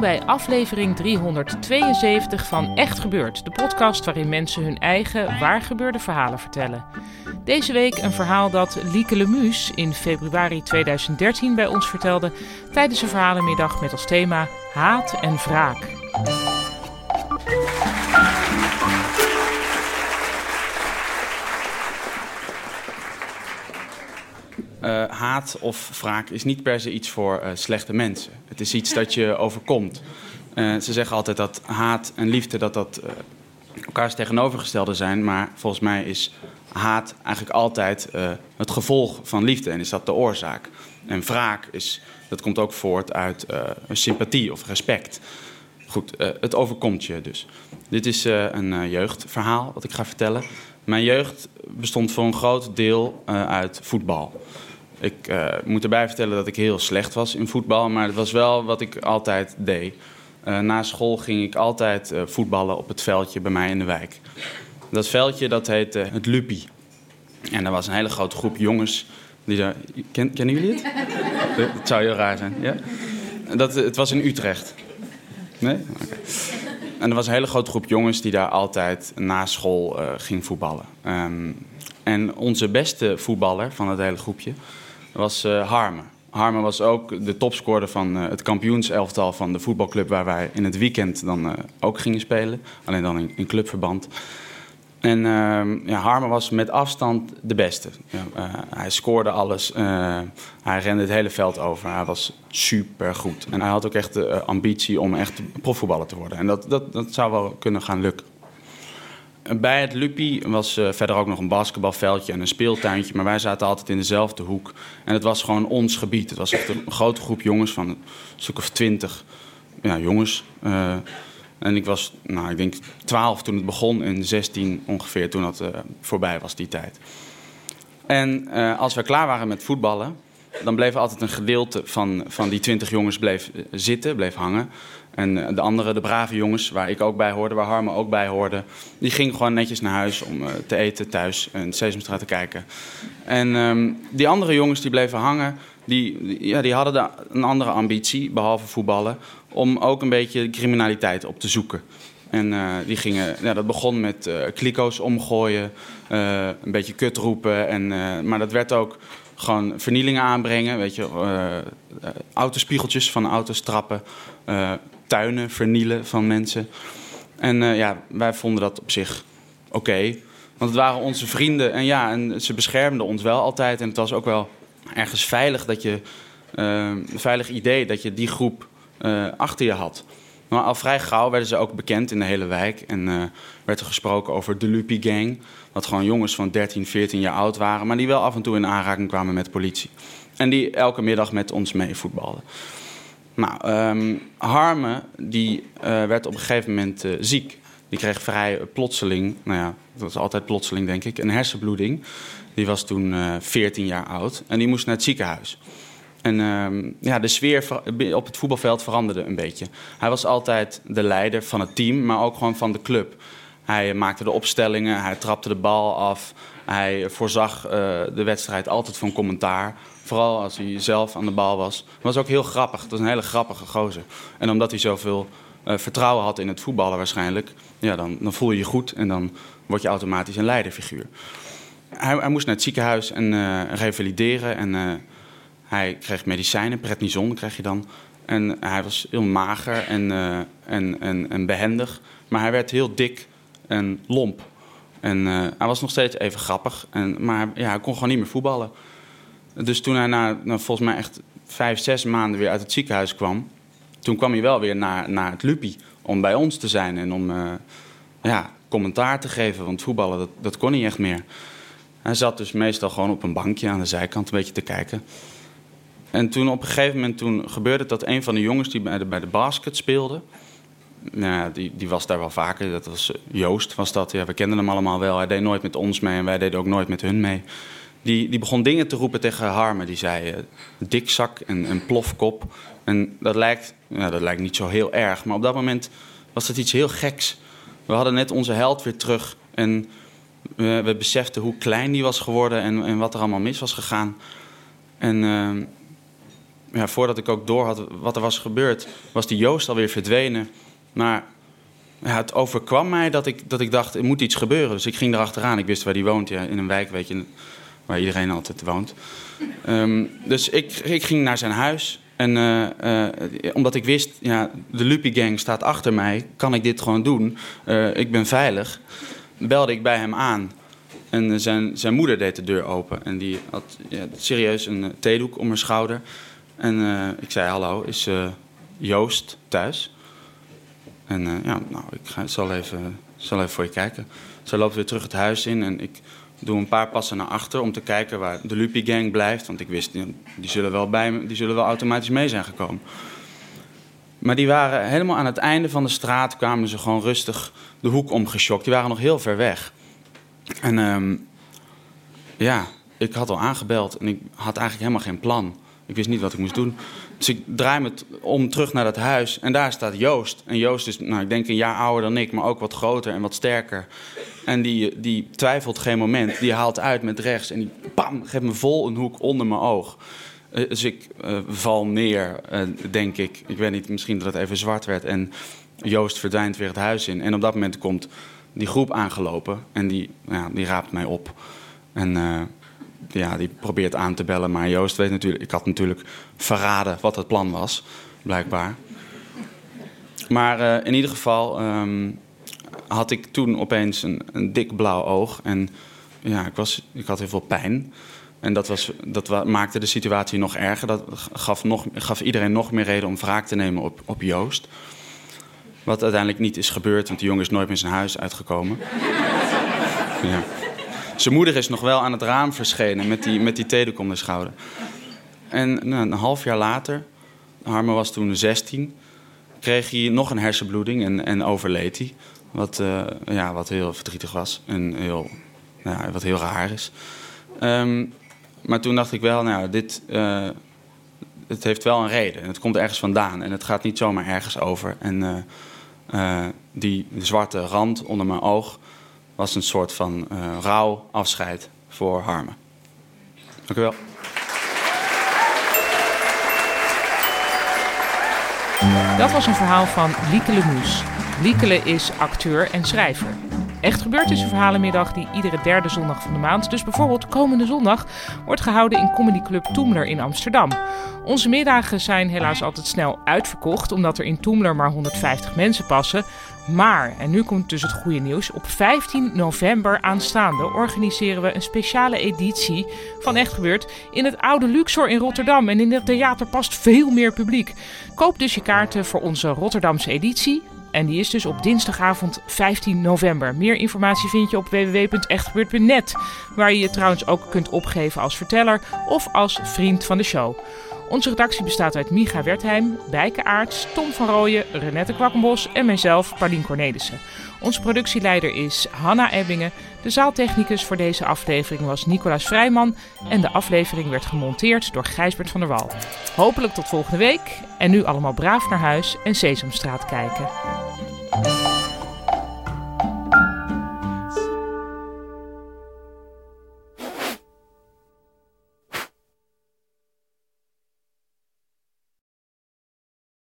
Bij aflevering 372 van Echt Gebeurd, de podcast waarin mensen hun eigen waargebeurde verhalen vertellen. Deze week een verhaal dat Lieke Lemus in februari 2013 bij ons vertelde tijdens een verhalenmiddag met als thema Haat en Wraak. Uh, haat of wraak is niet per se iets voor uh, slechte mensen. Het is iets dat je overkomt. Uh, ze zeggen altijd dat haat en liefde dat dat elkaars tegenovergestelde zijn, maar volgens mij is haat eigenlijk altijd het gevolg van liefde en is dat de oorzaak. En wraak is, dat komt ook voort uit sympathie of respect. Goed, het overkomt je dus. Dit is een jeugdverhaal wat ik ga vertellen. Mijn jeugd bestond voor een groot deel uit voetbal. Ik uh, moet erbij vertellen dat ik heel slecht was in voetbal, maar het was wel wat ik altijd deed. Uh, na school ging ik altijd uh, voetballen op het veldje bij mij in de wijk. Dat veldje dat heette het Luppie. En er was een hele grote groep jongens die daar... Ken, kennen jullie het? Het zou heel raar zijn, ja? Dat, het was in Utrecht. Nee? Okay. En er was een hele grote groep jongens die daar altijd na school ging voetballen. Um, en onze beste voetballer van het hele groepje was uh, Harme. Harme was ook de topscorer van uh, het kampioenselftal van de voetbalclub waar wij in het weekend dan uh, ook gingen spelen. Alleen dan in, in clubverband. En uh, ja, Harme was met afstand de beste. Ja, hij scoorde alles. hij rende het hele veld over. Hij was super goed. En hij had ook echt de ambitie om echt profvoetballer te worden. En dat, dat, dat zou wel kunnen gaan lukken. Bij het Luppie was uh, verder ook nog een basketbalveldje en een speeltuintje. Maar wij zaten altijd in dezelfde hoek. En het was gewoon ons gebied. Het was echt een grote groep jongens van een stuk of twintig ja, jongens. Uh, en ik was, nou, ik denk 12 toen het begon en 16 ongeveer toen dat uh, voorbij was, die tijd. En als we klaar waren met voetballen, dan bleef altijd een gedeelte van, van die 20 jongens bleef zitten, bleef hangen. En eh, de andere, de brave jongens, waar ik ook bij hoorde, waar Harme ook bij hoorde, die gingen gewoon netjes naar huis om uh, te eten thuis en Sesamstraat te kijken. En um, die andere jongens die bleven hangen, die, ja, die hadden de, een andere ambitie, behalve voetballen, om ook een beetje criminaliteit op te zoeken. En die gingen, ja, dat begon met uh, kliko's omgooien, een beetje kut roepen. En, maar dat werd ook gewoon vernielingen aanbrengen. Weet je, autospiegeltjes van auto's trappen tuinen vernielen van mensen. En ja, wij vonden dat op zich oké. Want het waren onze vrienden en ja, en ze beschermden ons wel altijd. En het was ook wel ergens veilig dat je, een veilig idee dat je die groep achter je had. Maar al vrij gauw werden ze ook bekend in de hele wijk. En uh, werd er gesproken over de Lupi Gang. Wat gewoon jongens van 13, 14 jaar oud waren. Maar die wel af en toe in aanraking kwamen met politie. En die elke middag met ons mee voetbalden. Nou, um, Harme die uh, werd op een gegeven moment uh, ziek. Die kreeg vrij plotseling, nou ja, dat was altijd plotseling denk ik, een hersenbloeding. Die was toen uh, eh, 14 jaar oud en die moest naar het ziekenhuis. En um, ja, de sfeer op het voetbalveld veranderde een beetje. Hij was altijd de leider van het team, maar ook gewoon van de club. Hij maakte de opstellingen, hij trapte de bal af. Hij voorzag de wedstrijd altijd van commentaar. Vooral als hij zelf aan de bal was. Het was ook heel grappig. Het was een hele grappige gozer. En omdat hij zoveel uh, vertrouwen had in het voetballen waarschijnlijk... Ja, dan, dan voel je je goed en dan word je automatisch een leiderfiguur. Hij, hij moest naar het ziekenhuis en uh, revalideren. En hij kreeg medicijnen, prednison kreeg je dan. En hij was heel mager en, en, en, en behendig. Maar hij werd heel dik en lomp. En hij was nog steeds even grappig. En, maar ja, hij kon gewoon niet meer voetballen. Dus toen hij na volgens mij echt vijf, zes maanden weer uit het ziekenhuis kwam, toen kwam hij wel weer naar, naar het Lupi om bij ons te zijn en om ja, commentaar te geven. Want voetballen, dat, dat kon niet echt meer. Hij zat dus meestal gewoon op een bankje aan de zijkant een beetje te kijken. En toen op een gegeven moment toen gebeurde dat een van de jongens die bij de, basket speelde... Nou, die, die was daar wel vaker. Dat was eh, Joost, was dat. Ja, we kenden hem allemaal wel. Hij deed nooit met ons mee en wij deden ook nooit met hun mee. Die, die begon dingen te roepen tegen Harmen. Die zei uh, dikzak en, en plofkop. En dat lijkt, nou, dat lijkt niet zo heel erg. Maar op dat moment was dat iets heel geks. We hadden net onze held weer terug. En we, we beseften hoe klein die was geworden en, en wat er allemaal mis was gegaan. En uh, ja, voordat ik ook door had wat er was gebeurd, was die Joost alweer verdwenen. Maar ja, het overkwam mij dat ik, dat ik dacht, er moet iets gebeuren. Dus ik ging erachteraan. Ik wist waar die woont, ja, in een wijk, weet je, waar iedereen altijd woont. Um, dus ik, ik ging naar zijn huis. En uh, uh, omdat ik wist, ja, de Lupi Gang staat achter mij, kan ik dit gewoon doen. Uh, ik ben veilig. Belde ik bij hem aan. En zijn, zijn moeder deed de deur open. En die had ja, serieus een theedoek om haar schouder. En ik zei: Hallo, is Joost thuis? En ja, nou, ik ga, zal, even, zal even voor je kijken. Ze loopt weer terug het huis in en ik doe een paar passen naar achter om te kijken waar de Lupi Gang blijft. Want ik wist, die, die, zullen wel bij me, die zullen wel automatisch mee zijn gekomen. Maar die waren helemaal aan het einde van de straat, kwamen ze gewoon rustig de hoek omgeschokt. Die waren nog heel ver weg. En um, ja, ik had al aangebeld en ik had eigenlijk helemaal geen plan. Ik wist niet wat ik moest doen. Dus ik draai me om terug naar dat huis. En daar staat Joost. En Joost is, nou, ik denk een jaar ouder dan ik, maar ook wat groter en wat sterker. En die, die twijfelt geen moment. Die haalt uit met rechts. En die bam, geeft me vol een hoek onder mijn oog. Uh, dus ik uh, val neer, uh, denk ik. Ik weet niet, misschien dat het even zwart werd. En Joost verdwijnt weer het huis in. En op dat moment komt die groep aangelopen. En die, ja, die raapt mij op. En ja, die probeert aan te bellen. Maar Joost weet natuurlijk, ik had natuurlijk verraden wat het plan was, blijkbaar. Maar uh, in ieder geval um, had ik toen opeens een, een, dik blauw oog. En ja, ik, was, ik had heel veel pijn. En dat, was, dat maakte de situatie nog erger. Dat gaf, nog, gaf iedereen nog meer reden om wraak te nemen op, op Joost. Wat uiteindelijk niet is gebeurd, want die jongen is nooit meer zijn huis uitgekomen. ja. Zijn moeder is nog wel aan het raam verschenen met die, met die de schouder. En nou, een half jaar later, Harme was toen 16, kreeg hij nog een hersenbloeding en, en overleed hij. Wat, uh, ja, wat heel verdrietig was en heel, nou, wat heel raar is. Um, maar toen dacht ik wel, nou, dit, uh, het heeft wel een reden. En het komt ergens vandaan en het gaat niet zomaar ergens over. En uh, die zwarte rand onder mijn oog, was een soort van uh, afscheid voor Harme. Dank u wel. Dat was een verhaal van Lieke Lemoes. Liekele is acteur en schrijver. Echt gebeurd is een verhalenmiddag die iedere derde zondag van de maand, dus bijvoorbeeld komende zondag, wordt gehouden in Comedy Club Toemler in Amsterdam. Onze middagen zijn helaas altijd snel uitverkocht, omdat er in Toemler maar 150 mensen passen. Maar, en nu komt dus het goede nieuws, op 15 november aanstaande organiseren we een speciale editie van Echt Gebeurd in het oude Luxor in Rotterdam. En in het theater past veel meer publiek. Koop dus je kaarten voor onze Rotterdamse editie. En die is dus op dinsdagavond 15 november. Meer informatie vind je op www.echtgebeurd.net, waar je je trouwens ook kunt opgeven als verteller of als vriend van de show. Onze redactie bestaat uit Micha Wertheim, Bijke Aarts, Tom van Rooyen, Renette Kwakkenbos en mijzelf, Paulien Cornelissen. Onze productieleider is Hanna Ebbingen. De zaaltechnicus voor deze aflevering was Nicolaas Vrijman. En de aflevering werd gemonteerd door Gijsbert van der Wal. Hopelijk tot volgende week. En nu allemaal braaf naar huis en Sesamstraat kijken.